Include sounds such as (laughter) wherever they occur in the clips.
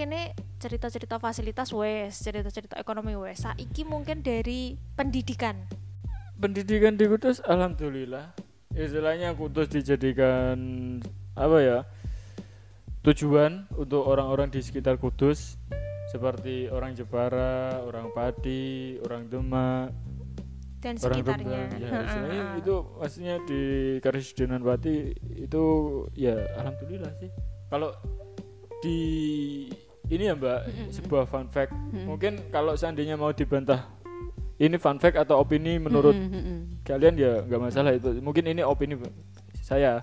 kene cerita-cerita fasilitas wes, cerita-cerita ekonomi wes. Saiki mungkin dari pendidikan. pendidikan di Kudus alhamdulillah istilahnya Kudus dijadikan apa ya tujuan untuk orang-orang di sekitar Kudus seperti orang Jepara, orang Pati, orang Demak, dan orang sekitarnya. Rembang. Ya, istilahnya itu maksudnya di Karisidenan Pati itu ya alhamdulillah sih. Kalau di ini ya Mbak sebuah fun fact. Mungkin kalau seandainya mau dibantah ini fun fact atau opini menurut kalian ya nggak masalah itu. Mungkin ini opini saya.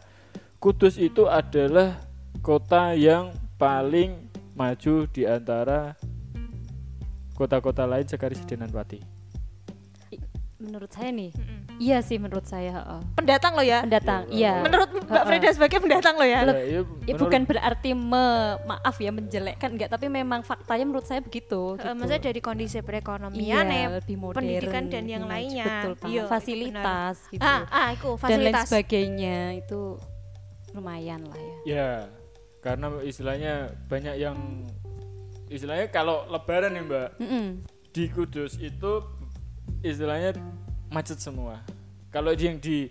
Kudus itu adalah kota yang paling maju di antara kota-kota lain sekarisidenan Pati menurut saya nih Mm-mm. iya sih menurut saya heeh. Pendatang lo ya. pendatang Iya. iya Menurut Mbak Heeh. Freda sebagai pendatang lo ya. Ya, iya, Ya menurut- bukan berarti me- maaf ya menjelekkan enggak tapi memang faktanya menurut saya begitu. Eh, gitu. maksudnya dari kondisi perekonomian iya, ya, lebih modern, pendidikan dan yang image, lainnya. betul banget. Iya, itu fasilitas gitu Ah, ah, itu dan lain fasilitas. sebagainya itu lumayan lah ya. ya karena istilahnya banyak yang istilahnya kalau lebaran nih Mbak Mm-mm. di Kudus itu istilahnya macet semua. Kalau yang di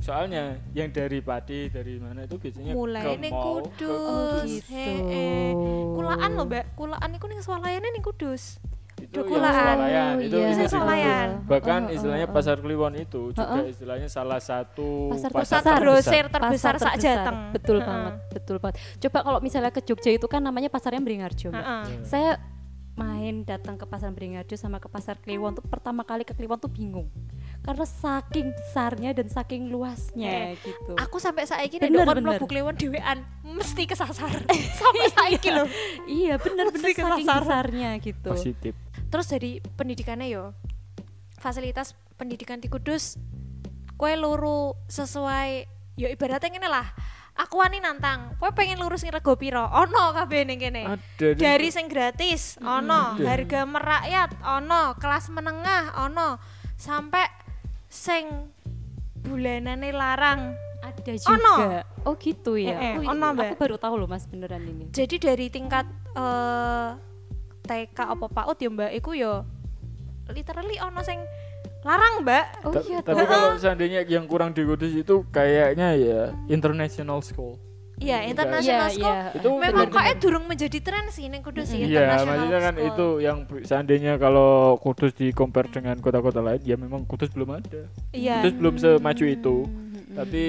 soalnya yang dari Pati dari mana itu biasanya Mulai ke ning mall, ke Kudus. gitu. Heeh. Kulaan lo, Mbak. Kulaan iku ning swalayannya ning Kudus. itu kulaan. swalayan itu iya. itu Swalayan. Bahkan Oh, oh, istilahnya oh, oh. pasar Kliwon itu juga Oh, oh. istilahnya salah satu Pasar Pusat terbesar. grosir terbesar Pasar sak terbesar. Jateng. Betul Heeh. banget, betul banget. Coba kalau misalnya ke Jogja itu kan namanya pasarnya Beringharjo. Mbak. Heeh. Saya main datang ke pasar Beringharjo sama ke pasar Kliwon tuh pertama kali ke Kliwon tuh bingung. Karena saking besarnya dan saking luasnya gitu. Aku sampai saiki nek Bener, kon bener. mlebu Kliwon dhewean mesti kesasar. (laughs) sampai saiki loh. iya bener-bener Mesti saking kesasar. besarnya gitu. positif Terus dari pendidikannya yo. Fasilitas pendidikan di Kudus kue luru sesuai yo ibaratnya ngene lah. Aku wani nantang, kowe pengen lurus ning rego piro? Ono kabeh ning kene. dari sing gratis ono Ada. harga merakyat ono kelas menengah ono sampai sing bulanane larang Ada Ono. juga. Oh gitu ya. Eh, eh, Oh, ono, aku baru tahu loh Mas beneran ini. jadi dari tingkat eh TK apa PAUD ya mbak iku yo literally ono sing larang mbak Oh Ta- iya tapi kalau seandainya yang kurang di Kudus itu kayaknya ya international school iya Iya, international Iya, school iya. Itu memang kok durung menjadi tren sih ning Kudus sih Iya, international maksudnya kan school. itu yang seandainya kalau Kudus di compare dengan kota-kota lain, ya memang Kudus belum ada. iya Kudus belum semaju itu. Hmm, Tapi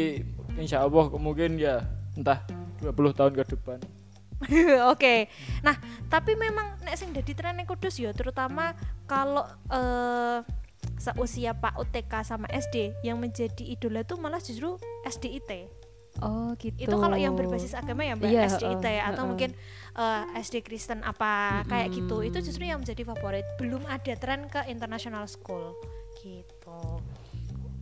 insya Allah mungkin ya entah 20 tahun ke depan. (laughs) Oke. Nah, tapi memang nek sing dadi tren ning Kudus ya terutama kalau eh seusia Pak UTK sama SD yang menjadi idola tuh malah justru SDIT. Oh gitu. Itu kalau yang berbasis agama ya Mbak Iya, SDIT ya atau heeh. mungkin eh, SD Kristen apa kayak gitu. Itu justru yang menjadi favorit. Belum ada tren ke international school gitu.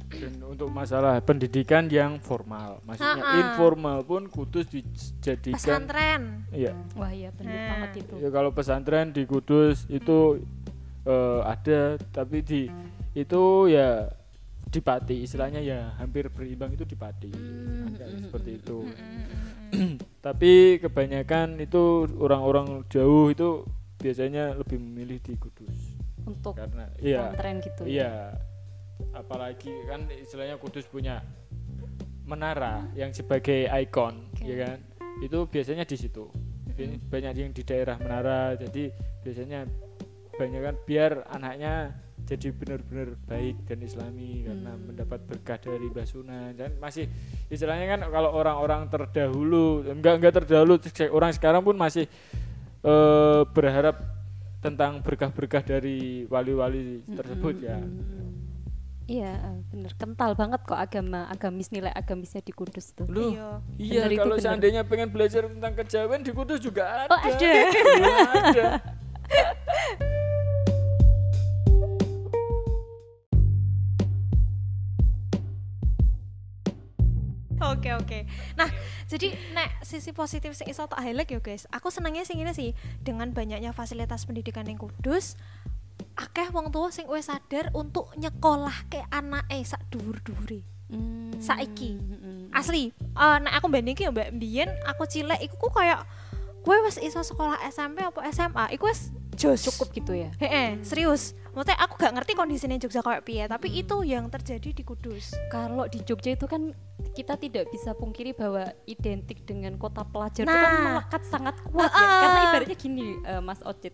Dan untuk masalah pendidikan yang formal, maksudnya Ha-ha. informal pun Kudus dijadikan Pesantren. Iya. Wah iya bener Nah. banget itu. Ya kalau pesantren di Kudus itu eh, ada tapi di itu ya di Pati istilahnya ya hampir berimbang itu di Pati. Hmm, Ada hmm, seperti hmm, itu. Mm, (clears throat) Tapi kebanyakan itu orang-orang jauh itu biasanya lebih memilih di Kudus Untuk karena iya pesantren gitu. ya. iya apalagi kan istilahnya Kudus punya menara yang sebagai ikon Oke. ya kan itu biasanya di situ Bi- banyak yang di daerah menara jadi biasanya banyak kan biar anaknya jadi benar-benar baik dan islami karena Hmm. mendapat berkah dari Mbah Sunan dan masih istilahnya kan kalau orang-orang terdahulu enggak enggak terdahulu orang sekarang pun masih eh, berharap tentang berkah-berkah dari wali-wali tersebut ya Mm-mm. Iya, eh, bener kental banget kok agama agamis nilai agamisnya di Kudus tuh. Loh, Iya. iya Bener kalau bener. seandainya pengen belajar tentang kejawen di Kudus juga ada. Oh, ada. Iya, ada. (laughs) Oke oke. Nah, jadi nek sisi positif sing iso tak highlight ya guys. Aku senengnya sing ini sih dengan banyaknya fasilitas pendidikan yang kudus. Akeh wong tua sing wis sadar untuk nyekolah ke anake sak dhuwur-dhuwure. Hmm, Saiki. mm-mm. Asli, eh nek aku bandingke ya Mbak Mbien, aku cilik iku ku kayak kue wes iso sekolah SMP apa SMA iku wes jos cukup gitu ya Heeh, serius. Maksudnya aku gak ngerti kondisinya Jogja kayak piye, tapi Hmm. itu yang terjadi di Kudus. kalau di Jogja itu kan kita tidak bisa pungkiri bahwa identik dengan kota pelajar itu kan Nah. melekat sangat kuat ya Ah. karena ibaratnya gini eh, Mas Ocit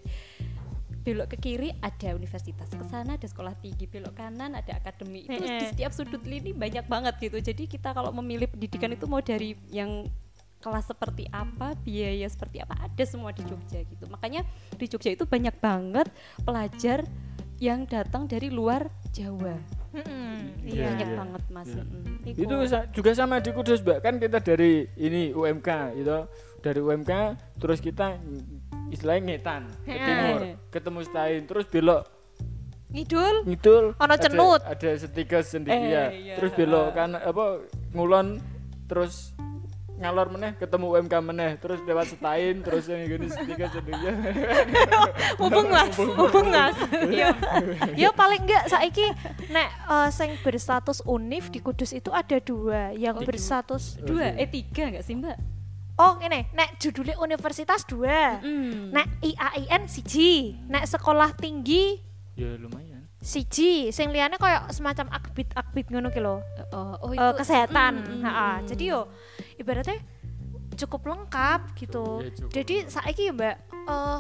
belok ke kiri ada universitas ke sana ada sekolah tinggi belok kanan ada akademi itu di setiap sudut lini banyak banget gitu jadi kita kalau memilih pendidikan itu mau dari yang kelas seperti apa biaya seperti apa ada semua di Jogja gitu makanya di Jogja itu banyak banget pelajar yang datang dari luar Jawa Mm-mm, Iya, banyak iya. banget mas Iya. Iku. itu sa- juga sama di Kudus mbak kan kita dari ini UMK itu dari UMK terus kita istilahnya ngetan ke Heeh. timur ketemu Stain terus belok Ngidul. ngidul Ono ada- cenut. ada sedikit sendiri Eh, ya iya. terus belok kan apa ngulon terus ngalor meneh ketemu UMK meneh terus lewat Stain terus yang gini sedikit sendiri Hubung mas, hubung mas. (laughs) Ya, ya paling enggak saiki nek eh, sing berstatus univ di Kudus itu ada dua, yang Oh, berstatus dua? eh tiga nggak sih mbak? Oh ini, nek judulnya universitas dua, Mm. nek IAIN siji, nek sekolah tinggi. Ya lumayan siji, sing liyane kayak semacam akbit akbit ngono ki lho. oh, oh eh, kesehatan. Mm, mm, mm. Jadi yo ibaratnya cukup lengkap gitu. Ya, cukup Jadi saiki ya Mbak, eh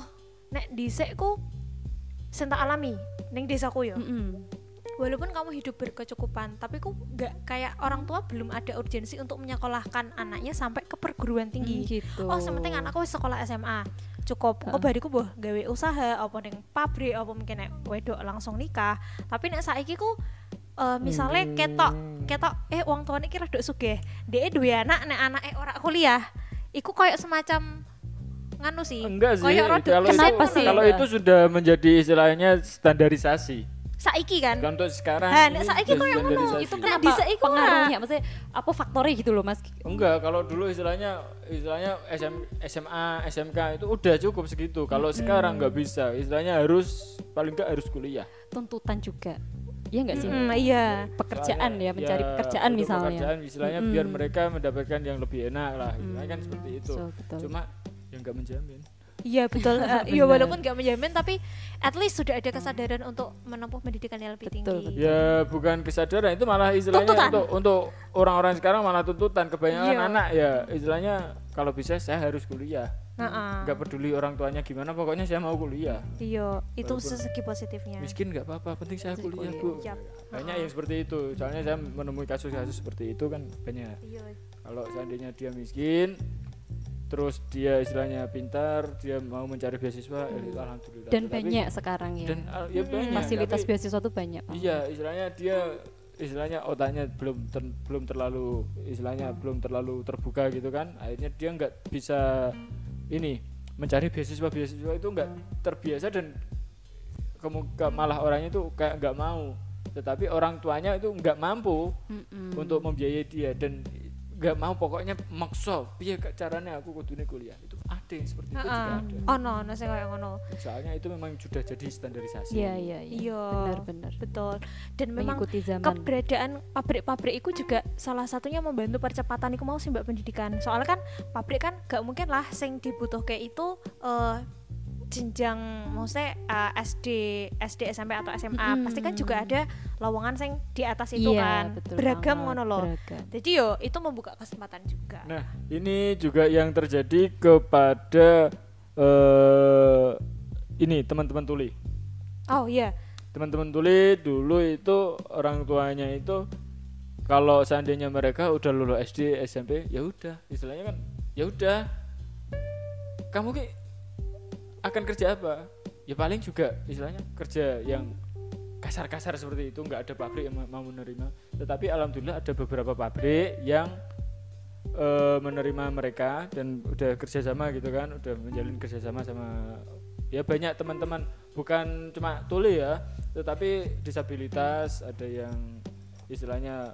nek dhisik ku sing tak alami ning desaku yo. Mm-mm. Walaupun kamu hidup berkecukupan, tapi ku nggak kayak orang tua belum ada urgensi untuk menyekolahkan anaknya sampai ke perguruan tinggi. Mm, gitu Oh, sementing anakku wis sekolah SMA. Cukup. Kok bariku boh gawe usaha apa ning pabrik apa mungkin nek wedok langsung nikah. Tapi nek saiki ku eh, misalnya Hmm. ketok ketok eh wong tuane iki rada sugih. Dhek duwe anak nek anake ora kuliah. Iku kayak semacam nganu sih. enggak sih kalau Kenapa itu sih? kalau itu sudah menjadi istilahnya standarisasi saiki kan. Kan untuk sekarang Ha, ini nek saiki sudah koyo ngono, itu kenapa bisa iku ora? pengaruhnya maksudnya apa faktornya gitu loh mas Enggak, kalau dulu istilahnya istilahnya SM, SMA, SMK itu udah cukup segitu. Kalau sekarang nggak bisa, istilahnya harus paling nggak harus kuliah. tuntutan juga Iya nggak sih Hmm, iya. pekerjaan Soalnya, ya mencari pekerjaan untuk misalnya Pekerjaan istilahnya Mm-mm. biar mereka mendapatkan yang lebih enak lah. Istilahnya kan seperti itu. betul. Cuma yang nggak menjamin. Iya betul. (laughs) Benar. walaupun nggak menjamin tapi at least sudah ada kesadaran untuk menempuh pendidikan yang lebih Betul, tinggi. betul. Ya bukan kesadaran itu malah istilahnya Tuntutan. untuk untuk orang-orang sekarang malah tuntutan kebanyakan Iya. anak ya istilahnya kalau bisa saya harus kuliah. Nah, nggak peduli orang tuanya gimana pokoknya saya mau kuliah Iya, itu Walaupun sesegi positifnya. miskin nggak apa-apa penting saya kuliah kuliah. bu banyak yang seperti itu soalnya saya menemui kasus-kasus seperti itu kan banyak Iya. kalau seandainya dia miskin terus dia istilahnya pintar dia mau mencari beasiswa ya itu alhamdulillah. Dan Tetapi- banyak sekarang ya. dan al- ya Hmm. banyak fasilitas tapi- beasiswa tuh banyak banget. iya istilahnya dia istilahnya otaknya belum ter- belum terlalu istilahnya belum terlalu terbuka gitu kan. Akhirnya dia nggak bisa ini mencari beasiswa beasiswa itu nggak terbiasa dan kemuka malah orangnya itu kayak nggak mau. Tetapi orang tuanya itu nggak mampu Mm-mm. untuk membiayai dia. Dan nggak mau pokoknya maksa. Piye Kak, caranya aku kudune kuliah? Itu ada yang seperti itu juga ada. Oh no, no sing kayak ngono. soalnya itu memang sudah jadi standarisasi. Iya iya Iya. benar-benar Betul. Dan memang zaman. keberadaan pabrik-pabrik itu juga salah satunya membantu percepatan itu mau sih mbak pendidikan. Soalnya kan pabrik kan gak mungkin lah sing dibutuh kayak itu eh, jenjang maksudnya eh, SD SD SMP atau SMA pasti kan juga ada lowongan sing di atas itu Iya, kan betul beragam ngono loh jadi yo itu membuka kesempatan juga Nah, ini juga yang terjadi kepada eh ini teman-teman tuli. oh iya Teman-teman tuli dulu itu orang tuanya itu kalau seandainya mereka udah lulus SD, SMP, ya udah, istilahnya kan ya udah. Kamu ki akan kerja apa? Ya paling juga istilahnya kerja yang kasar-kasar seperti itu, nggak ada pabrik yang ma- mau menerima. Tetapi alhamdulillah ada beberapa pabrik yang eh, menerima mereka dan udah kerjasama gitu kan udah menjalin kerjasama sama ya banyak teman-teman. Bukan cuma tuli ya tetapi disabilitas ada yang istilahnya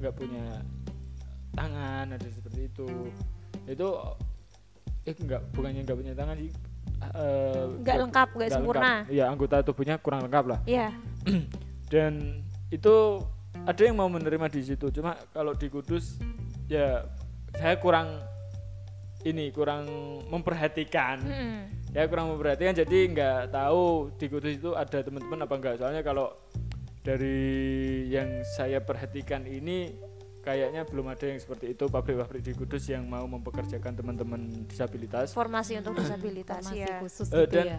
nggak punya tangan ada seperti itu. Itu eh nggak bukannya nggak punya tangan sih eh, Nggak lengkap, nggak sempurna. ya anggota tubuhnya kurang lengkap lah. Iya (clears throat) dan itu ada yang mau menerima di situ. Cuma kalau di Kudus ya saya kurang ini kurang memperhatikan. Mm-mm. ya kurang memperhatikan. Jadi nggak tahu di Kudus itu ada teman-teman apa enggak soalnya kalau dari yang saya perhatikan ini kayaknya belum ada yang seperti itu. Pabrik-pabrik di Kudus yang mau mempekerjakan teman-teman disabilitas. Formasi untuk disabilitas Formasi ya. khusus gitu dan ya.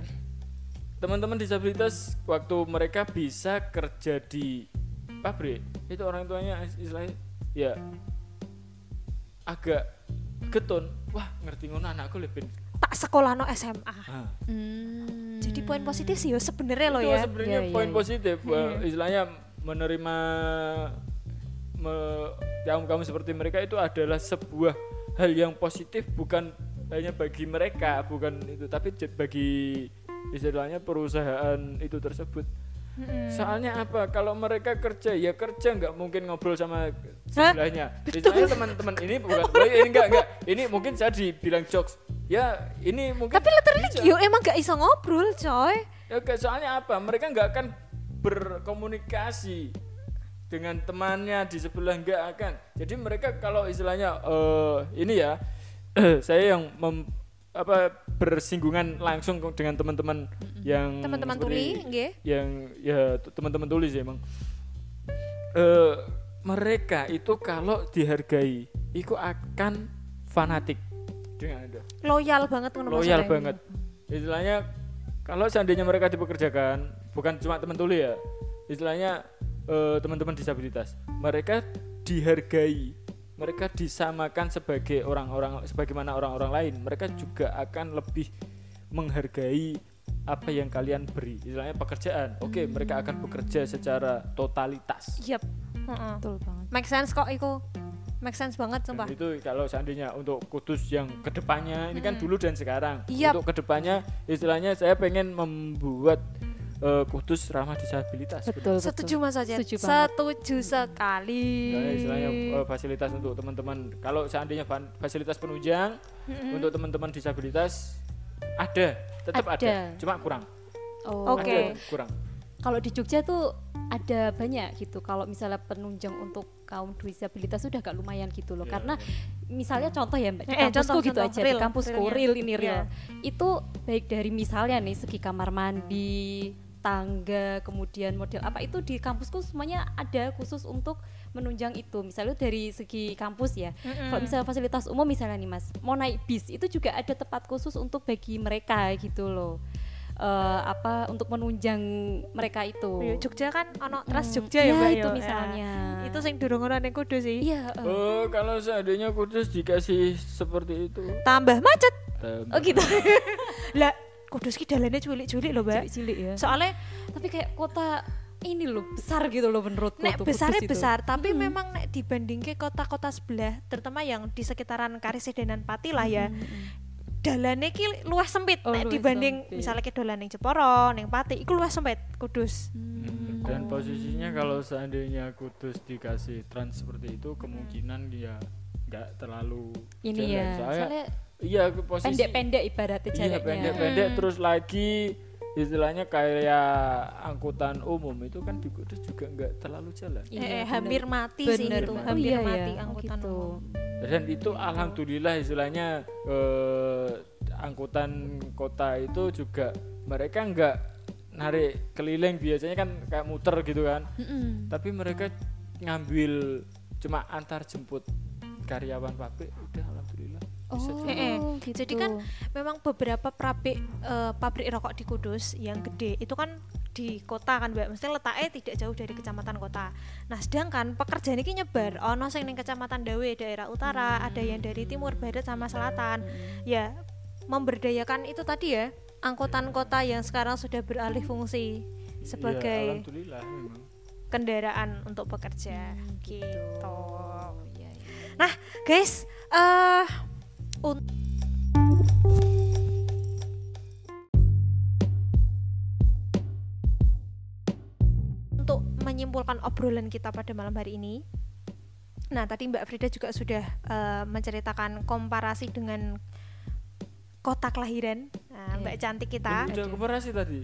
Teman-teman disabilitas waktu mereka bisa kerja di pabrik itu orang tuanya istilahnya ya agak getun wah ngerti ngono anakku lebih tak sekolah no SMA ah. Hmm. jadi poin positif sih yo sebenarnya lo itu ya sebenarnya iya, poin iya. positif eh, istilahnya menerima me- kaum kaum seperti mereka itu adalah sebuah hal yang positif bukan hanya bagi mereka bukan itu tapi bagi istilahnya perusahaan itu tersebut. Mm-mm. soalnya apa? Kalau mereka kerja ya kerja nggak mungkin ngobrol sama sebelahnya. Istilahnya teman-teman ini bukan ini enggak enggak ini mungkin saya dibilang jokes. Ya ini mungkin tapi literally yo emang gak iso ngobrol coy. Ya soalnya apa? Mereka nggak akan berkomunikasi dengan temannya di sebelah nggak akan. Jadi mereka kalau istilahnya eh ini ya, (clears throat) saya yang mem, apa bersinggungan langsung dengan teman-teman yang teman-teman tuli nggih. yang ya teman-teman tulis emang. Eh mereka itu kalau dihargai itu akan fanatik. Dengan Anda loyal banget loyal banget. Istilahnya kalau seandainya mereka dipekerjakan bukan cuma teman tuli ya istilahnya eh, teman-teman disabilitas mereka dihargai mereka disamakan sebagai orang-orang sebagaimana orang-orang lain mereka juga akan lebih menghargai apa yang kalian beri istilahnya pekerjaan oke mereka akan bekerja secara totalitas Yep. Heeh. betul banget Make sense kok iku. Make sense banget Dan sumpah. itu kalau seandainya untuk kudus yang ke depannya ini kan dulu dan sekarang Yap. untuk ke depannya istilahnya saya pengen membuat eh, kudus ramah disabilitas betul betul Setuju Mas Ajen. Setuju. Setuju sekali. Ya, istilahnya eh, fasilitas untuk teman-teman kalau seandainya fasilitas penunjang untuk teman-teman disabilitas ada tetap ada. Ada. cuma kurang oh Oke. Ada, kurang kalau di Jogja tuh ada banyak gitu kalau misalnya penunjang untuk kaum disabilitas sudah agak lumayan gitu loh Iya, karena misalnya contoh ya mbak di Eh, kampusku contoh, gitu contoh. aja Real, di kampusku realnya. real ini Iya. real itu baik dari misalnya nih segi kamar mandi tangga kemudian model apa itu di kampusku semuanya ada khusus untuk menunjang itu misalnya dari segi kampus ya kalau misalnya fasilitas umum misalnya nih mas mau naik bis itu juga ada tempat khusus untuk bagi mereka gitu loh Eh, apa untuk menunjang mereka itu Yo, Jogja kan ono Trans Mm. Jogja ya, Ya, Mbak itu yo. misalnya. Ya. Itu sing durung ono ning kudu sih. iya eh. oh kalau seandainya kudus dikasih seperti itu Tambah macet. tambah. Oh gitu. (laughs) Lah kudus ki dalane culik-culik loh, Mbak. cilik-cilik ya Soalnya tapi kayak kota ini loh besar gitu loh menurutku nek tuh, besarnya itu. besar, tapi memang nek dibanding ke kota-kota sebelah, terutama yang di sekitaran Karisidenan Pati lah ya, dalane ki luwih sempit Oh, nek dibanding sempit. misalnya ke dolan ning Jeporo, ning Pati, iku luwih sempit Kudus. Hmm. dan posisinya kalau seandainya kudus dikasih trans seperti itu kemungkinan dia nggak terlalu ini jalan. ya Soalnya- soalnya iya posisi pendek-pendek ibaratnya iya jaraknya pendek-pendek Hmm. terus lagi istilahnya kayak angkutan umum itu kan di kudus juga nggak terlalu jalan Iya, eh, eh, hampir mati sih Bener itu, banget. hampir Oh, iya, mati ya. Oh, angkutan gitu. umum. dan itu alhamdulillah istilahnya eh, angkutan kota itu juga mereka nggak narik keliling biasanya kan kayak muter gitu kan Mm-mm. tapi mereka ngambil cuma antar jemput karyawan pabrik udah alhamdulillah oh. Eh, eh. gitu. Jadi kan memang beberapa pabrik eh, pabrik rokok di Kudus yang gede itu kan di kota kan mbak, mesti letaknya tidak jauh dari kecamatan kota. Nah sedangkan pekerjaan ini nyebar, ono sing ning kecamatan Dawe daerah utara, ada yang dari timur, barat sama selatan. Ya memberdayakan itu tadi ya angkutan kota yang sekarang sudah beralih fungsi Iya, sebagai alhamdulillah memang kendaraan untuk bekerja gitu. oh iya iya Nah, guys, eh un- untuk menyimpulkan obrolan kita pada malam hari ini. Nah, tadi Mbak Frida juga sudah eh, menceritakan komparasi dengan kota kelahiran. Nah, Iya. Mbak cantik kita. udah koperasi tadi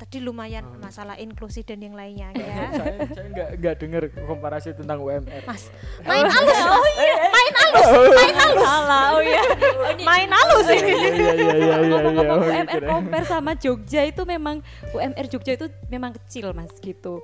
tadi lumayan Oh. masalah inklusi dan yang lainnya (laughs) ya saya nggak nggak dengar komparasi tentang UMR Mas main halus (laughs) (laughs) oh iya main halus main halus Salah, oh iya. Oh, main halus iya ini iya iya iya iya Ngomong-ngomong oh, UMR gitu. compare sama Jogja itu memang UMR Jogja itu memang kecil mas gitu.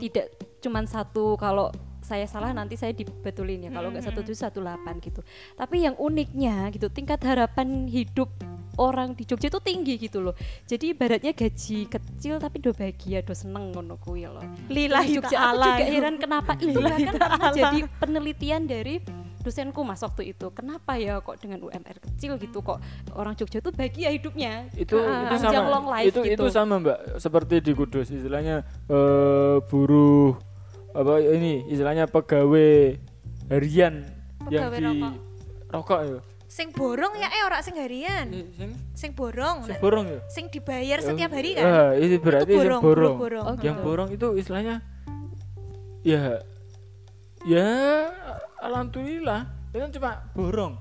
Tidak cuman satu kalau saya salah nanti saya dibetulin ya kalau nggak satu tujuh satu delapan gitu. Tapi yang uniknya gitu tingkat harapan hidup orang di Jogja itu tinggi gitu loh. Jadi ibaratnya gaji kecil tapi do bahagia do seneng ngono kuwi loh. lillahi Jogja aku ta'ala juga heran kenapa iya Lillahi kan pernah jadi penelitian dari dosenku mas waktu itu kenapa ya kok dengan UMR kecil gitu kok orang Jogja tuh bahagia hidupnya itu Ah, itu sama long life itu gitu. itu sama mbak seperti di Kudus istilahnya eh, buruh apa ini istilahnya pegawai harian yang Pegawai di rokok. rokok ya sing borong ya eh ora sing harian. Eh, sing? Sing borong. Sing borong ya? sing dibayar setiap hari kan? Ah, itu berarti itu borong borong. borong. Oh, yang gitu. borong itu istilahnya ya ya alhamdulillah itu kan cuma borong.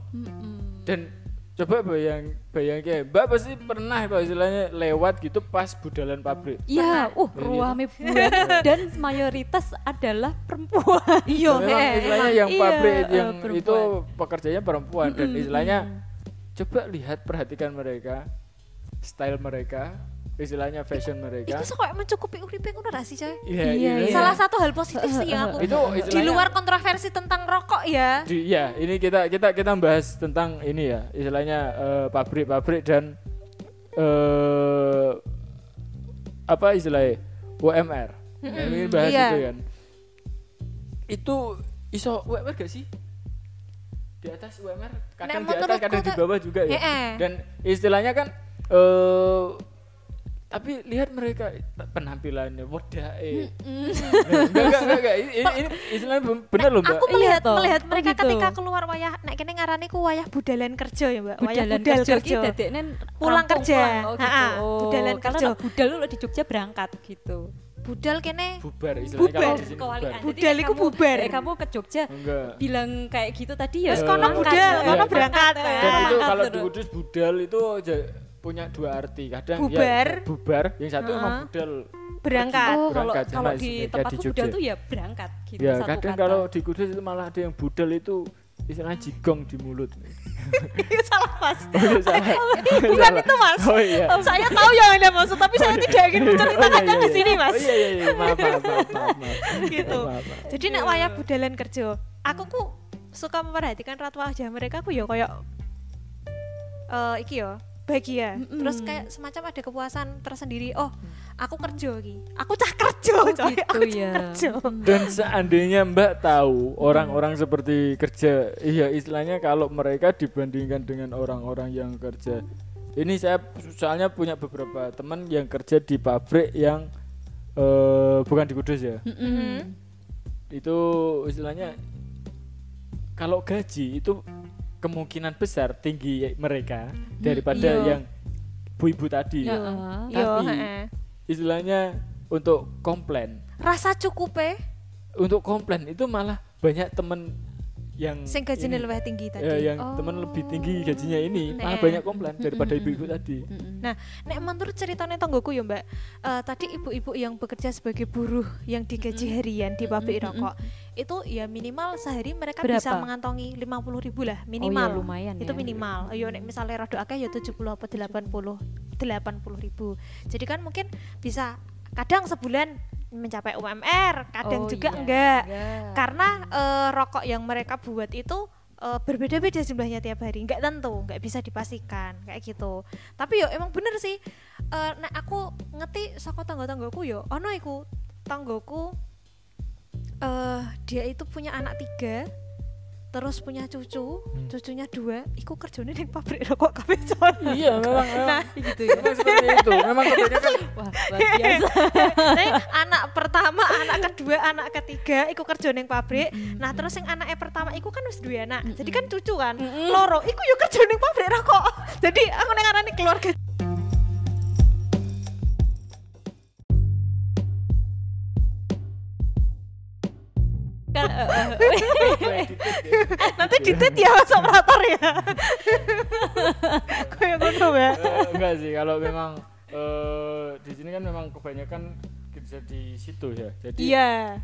Dan coba bayang bayang kayak mbak pasti pernah pak istilahnya lewat gitu pas budalan pabrik Iya, uh, Iya. ruame (laughs) buat dan mayoritas adalah perempuan. (laughs) iya memang eh, istilahnya emang. yang Iya, pabrik eh, yang perempuan. itu pekerjanya perempuan dan Mm-mm, istilahnya mm-mm. coba lihat perhatikan mereka style mereka istilahnya fashion mereka. Itu kok mencukupi uripe ngono ra sih coy? Iya, Iya, iya. salah satu hal positif sih yang aku (laughs) itu di luar kontroversi tentang rokok ya. Di, ya ini kita kita kita bahas tentang ini ya istilahnya eh, pabrik-pabrik dan eh apa istilahnya UMR Nah, ini bahas iya. itu kan. Itu iso UMR gak sih? Di atas UMR kadang di atas kadang di bawah juga ya. Heeh. dan istilahnya kan eh tapi lihat mereka penampilannya wadah eh enggak enggak enggak, enggak. Ini, ini, ini istilahnya benar loh mbak aku melihat Iya melihat oh mereka gitu. ketika keluar wayah nek kene ngarani ku wayah budalan kerja ya mbak wayah Budalan budal kerja kerja dadekne Pulang kerja. pulang, Oh, gitu. Oh, budalan karena kerja. budal lu di Jogja berangkat gitu. budal kene bubar istilahnya Bubar. kalau di Budal iku kamu- bubar. kayak kamu ke Jogja enggak bilang kayak gitu tadi ya. Wes kono berangkat, budal, ya. kono Iya, berangkat, dan itu kalau di terus. Kudus budal itu punya dua arti kadang Bubar. ya bubar yang satu emang Ha-ha. budal berangkat Oh, kalau Berangkat, kalau di tempatku di budal tuh ya berangkat gitu ya satu kadang kata. kalau di Kudus itu malah ada yang budal itu istilahnya jigong di mulut (laughs) itu salah mas oh, iya, salah. (laughs) bukan Salah. itu mas oh iya saya tahu yang anda maksud tapi saya tidak ingin menceritakannya Oh, iya, di iya, sini iya. mas oh iya iya iya maaf maaf maaf maaf, maaf. Gitu. maaf, maaf. jadi nek wayah budalan kerja aku ku suka memperhatikan ratu wajah mereka ku ya kayak eh iki yo bahagia. Mm-mm. terus kayak semacam ada kepuasan tersendiri. Oh aku kerja ki aku cah kerja Oh, coy. gitu aku cah ya. kerja. Dan seandainya Mbak tahu orang-orang seperti kerja, iya istilahnya kalau mereka dibandingkan dengan orang-orang yang kerja, ini saya soalnya punya beberapa teman yang kerja di pabrik yang eh, bukan di Kudus ya, Mm-mm. itu istilahnya kalau gaji itu kemungkinan besar tinggi mereka daripada iya. yang bu-ibu tadi. Ya, yo Tapi- heeh. Istilahnya untuk komplain rasa cukup eh untuk komplain itu malah banyak temen yang sing gajinya lebih tinggi tadi ya, yang Oh. temen lebih tinggi gajinya ini malah Nah. banyak komplain daripada ibu-ibu tadi. Nah, nek menurut ceritanya tonggoku ya Mbak, eh, tadi ibu-ibu yang bekerja sebagai buruh yang digaji harian di pabrik rokok, itu ya minimal sehari mereka Berapa? bisa mengantongi 50 ribu lah Oh, minimal. iya, lumayan itu ya. minimal. Ayo nek misalnya rada akeh ya 70 apa 80 80 ribu. Jadi kan mungkin bisa kadang sebulan mencapai UMR, kadang Oh, juga iya, enggak. enggak. Karena eh, rokok yang mereka buat itu eh, berbeda-beda jumlahnya tiap hari, nggak tentu, nggak bisa dipastikan kayak gitu. Tapi yo emang bener sih, eh nek aku ngerti saka tangga-tanggaku yo, ono iku tanggoku eh dia itu punya anak tiga, terus punya cucu, Hmm. cucunya dua, iku kerjanya di pabrik rokok kabeh coy. iya memang Nah, gitu ya. memang seperti itu memang kebanyakan Wah, luar biasa. Jadi anak pertama, anak kedua, anak ketiga iku kerja ning pabrik. Nah, terus yang anaknya pertama iku kan wis duwe anak. Jadi kan cucu kan. Loro iku yo kerja ning pabrik rokok. (laughs) Jadi aku ning keluarga (laughs) nanti ditit ya Mas operator ya. (laughs) Kayak ngono ya. Eh, enggak sih kalau memang eh di sini kan memang kebanyakan kerja di situ ya. Jadi Iya.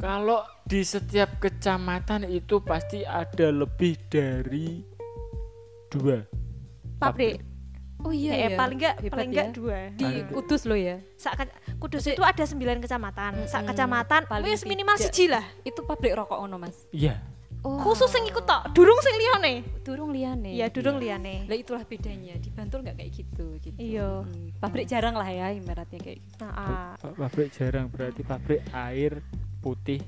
Kalau di setiap kecamatan itu pasti ada lebih dari dua Pabrik. Oh iya, Eh, ya. paling enggak Hebat paling ya. enggak dua. di Ada. Kudus lo ya. Sak ke- Kudus itu ada 9 kecamatan. Sak Mm-mm. kecamatan Paling wis minimal siji lah. Itu pabrik rokok ono, Mas. Iya. Oh. Khusus sing ikut tok, durung sing liyane. durung liyane. Iya, durung liyane. Lah itulah bedanya. Di Bantul nggak kayak gitu gitu. Iya. Mm. Pabrik jarang lah ya ibaratnya kayak gitu. Nah, ah, Pa- Pabrik jarang berarti pabrik air putih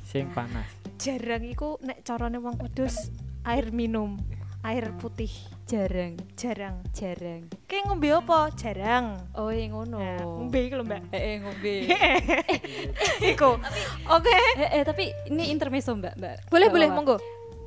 sing panas. jarang iku nek carane wong Kudus air minum, air putih Jarang, jarang. jarang. Kayak ngombe apa? Jarang. Oh, yang ngono. Nah, ngombe iku lho, Mbak. Eh, eh ngombe. (laughs) Iku. Oke. eh, eh, tapi ini intermezzo mbak mbak Boleh, boleh, monggo.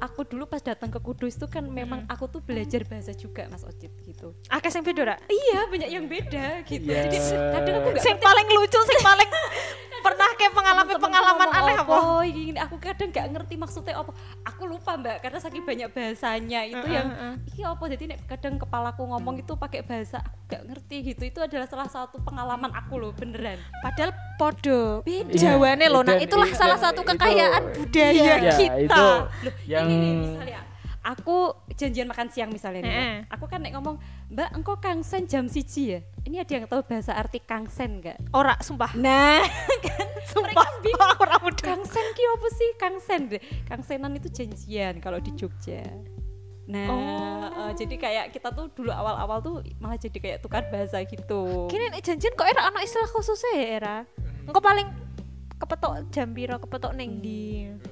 aku dulu pas datang ke Kudus itu kan memang aku tuh belajar bahasa juga mas Ocit gitu Akeh sing beda iya banyak yang beda gitu Ya. jadi kadang aku nggak Sing paling lucu, sing paling (laughs) pernah kayak pengalaman-pengalaman aneh apa? Oh, gini aku kadang nggak ngerti maksudnya apa. Aku lupa mbak karena saking banyak bahasanya itu Heeh, yang heeh. iki apa jadi nek kadang kepalaku ngomong itu pakai bahasa aku nggak ngerti gitu. Itu adalah salah satu pengalaman aku loh beneran. Padahal podo Beda. Jawane loh. Nah, itulah itu- salah satu itu- kekayaan budaya Ya, kita. itu yang Ini nih, misalnya aku janjian makan siang misalnya nih. ya. Aku kan nek ngomong, "Mbak, engkau kangsen jam siji ya?" Ini ada yang tahu bahasa arti kangsen nggak? Ora, sumpah. Nah, (laughs) kan Sumpah, (laughs) aku ora mudeng. Kangsen ki apa sih? Kangsen deh. Kangsenan itu janjian kalau di Jogja. Nah, Oh. eh, jadi kayak kita tuh dulu awal-awal tuh malah jadi kayak tukar bahasa gitu. Kini janjian kok era ana istilah khususnya ya era. Engko paling kepetok jam piro, kepetok ning ndi. Oh, istilahnya kan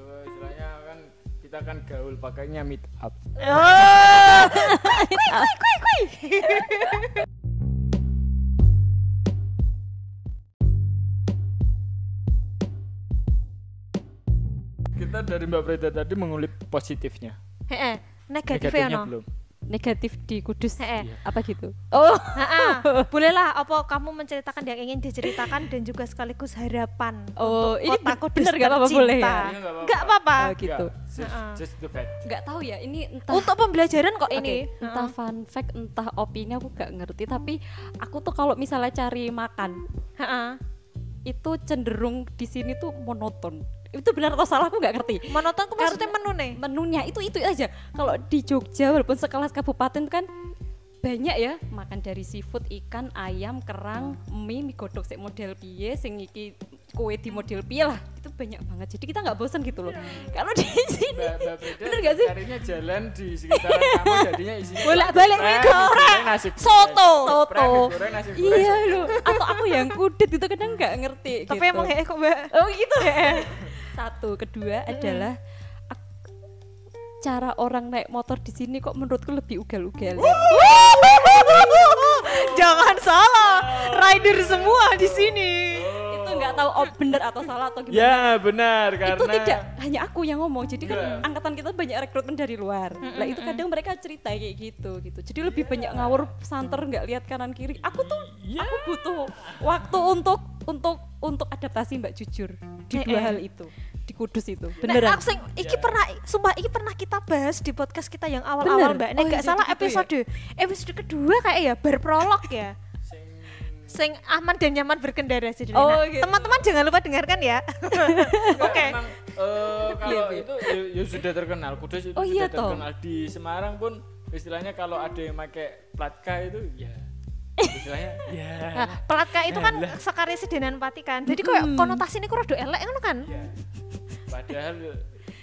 kita kan gaul pakainya meet up. Oh. Kui kui kui kui. Kita dari Mbak Freda tadi mengulik positifnya. Heeh, negatifnya Negatifnya belum. Negatif di Kudus. Heeh. Apa gitu? Oh, (laughs) Heeh. Bolehlah apa kamu menceritakan yang ingin diceritakan dan juga sekaligus harapan Oh, untuk ini kota Kudus bener nggak apa-apa boleh ya? Iya, nggak apa-apa. Oh, gitu. Just, Heeh. just the fact. nggak tahu ya. Ini entah Untuk pembelajaran kok ini. entah fun fact, entah opini aku gak ngerti. Tapi aku tuh kalau misalnya cari makan Heeh. itu cenderung di sini tuh monoton. Itu benar atau salah aku nggak ngerti. Monoton ku maksudnya menu nih. menunya itu itu aja kalau di Jogja walaupun sekelas kabupaten kan banyak ya makan dari seafood ikan ayam kerang mie mie godok sing model piye sing iki kue di model piye lah itu banyak banget jadi kita nggak bosan gitu loh kalau di sini Mbak, Mbak Freda (laughs) Bener nggak sih? carinya jalan di sekitaran kamu jadinya isinya (laughs) goreng, itu orang. goreng. Soto. Soto goreng, nasi goreng, iya loh atau aku yang kudet gitu kadang nggak ngerti Tapi gitu. emang heeh kok, Mbak. oh gitu (laughs) satu kedua adalah ak- cara orang naik motor di sini kok menurutku lebih ugal-ugal Jangan salah. Rider semua di sini. Nggak tahu oh, bener atau salah atau gimana Ya benar karena itu tidak hanya aku yang ngomong jadi kan Iya. angkatan kita banyak rekrutmen dari luar lah itu kadang mereka cerita kayak gitu gitu jadi lebih banyak ngawur santer nggak lihat kanan kiri aku tuh Iya. aku butuh waktu untuk untuk untuk adaptasi mbak jujur di Eh, dua eh. hal itu di kudus itu Nah, beneran aku sing iki pernah sumpah iki pernah kita bahas di podcast kita yang awal-awal? Mbak. Nek Oh, gak iya, salah gitu ya? episode episode kedua kayak ya bar prolog ya. (laughs) sing- aman dan nyaman berkendara sih Oh, gitu. Teman-teman jangan lupa dengarkan ya. (laughs) Oke. emang, eh, kalau Iya, iya. itu ya, ya sudah terkenal Kudus itu Oh, iya, sudah toh. terkenal di Semarang pun istilahnya kalau ada yang pakai plat K itu ya istilahnya (laughs) ya Nah, pelat K itu kan sekali sedenan pati kan. Jadi kayak konotasi ini kurang elek ngono kan. ya. padahal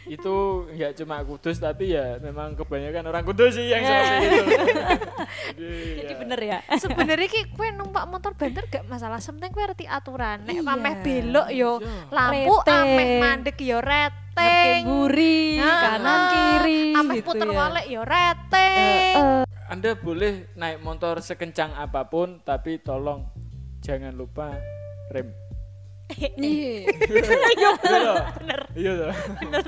itu nggak cuma Kudus tapi ya memang kebanyakan orang Kudus sih yang seperti itu (laughs) jadi, jadi ya. bener ya (laughs) Sebenarnya ki kue numpak motor banter gak masalah, penting kue ngerti aturan. Nek Iya. ameh belok yo Iya. lampu, ameh mandek yo reteng. buri Nah, kanan kiri ameh gitu puter ya. walik yo reteng. Anda boleh naik motor sekencang apa pun tapi tolong jangan lupa rem Iya. iya bener. Iya bener.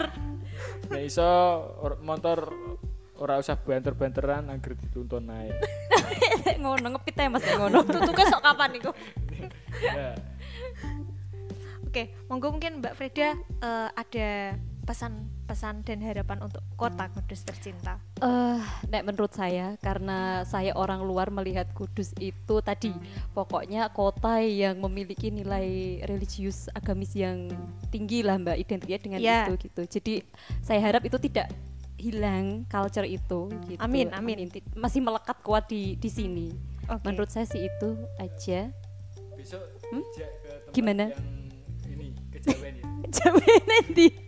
Nah iso or- motor ora usah banter-banteran agar dituntun naik (laughs) ngono ngepit ya mas ngono. Tutuke sok kapan niku? ya. Oke, monggo mungkin Mbak Freda eh, ada pesan-pesan dan harapan untuk kota Kudus tercinta. Eh, nek menurut saya karena saya orang luar melihat Kudus itu tadi pokoknya kota yang memiliki nilai religius agamis yang tinggi lah Mbak identiknya dengan Ya. itu gitu. Jadi saya harap itu tidak hilang culture itu gitu. Amin, amin. Ti- Masih melekat kuat di di sini. Oke. Menurut saya sih itu aja. Besok Hmm? ke tempat Gimana? yang ini kejawen ya. (laughs) Jawaban nanti.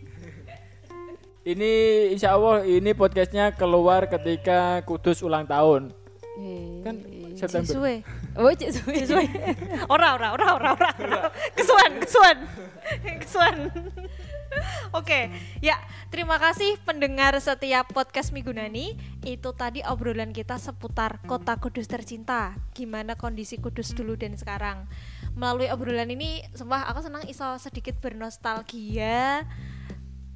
Ini insya Allah ini podcastnya keluar ketika Kudus ulang tahun. Kan September. Sesuai. Oh, cek suwe. Sesuai. (laughs) ora ora ora ora ora. Kesuan, kesuan. kesuan. Oke, ya terima kasih pendengar setiap podcast Migunani. Itu tadi obrolan kita seputar kota Kudus tercinta. Gimana kondisi Kudus dulu dan sekarang. Melalui obrolan ini, sumpah aku senang iso sedikit bernostalgia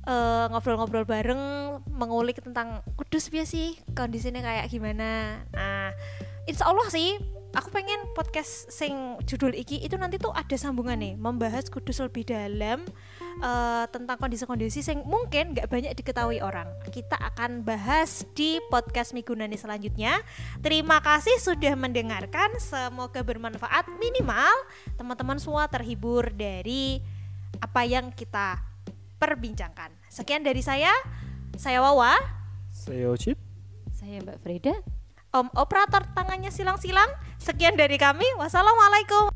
eh, ngobrol-ngobrol bareng mengulik tentang Kudus biasa sih kondisinya kayak gimana. Nah, insya Allah sih aku pengen podcast sing judul iki itu nanti tuh ada sambungan nih membahas Kudus lebih dalam eh, tentang kondisi-kondisi sing mungkin nggak banyak diketahui orang. Kita akan bahas di podcast Migunani selanjutnya. Terima kasih sudah mendengarkan. Semoga bermanfaat minimal teman-teman semua terhibur dari apa yang kita perbincangkan. Sekian dari saya. Saya Wawa. Saya Ocit. Saya Mbak Freda. Om operator tangannya silang-silang. Sekian dari kami. Wassalamualaikum.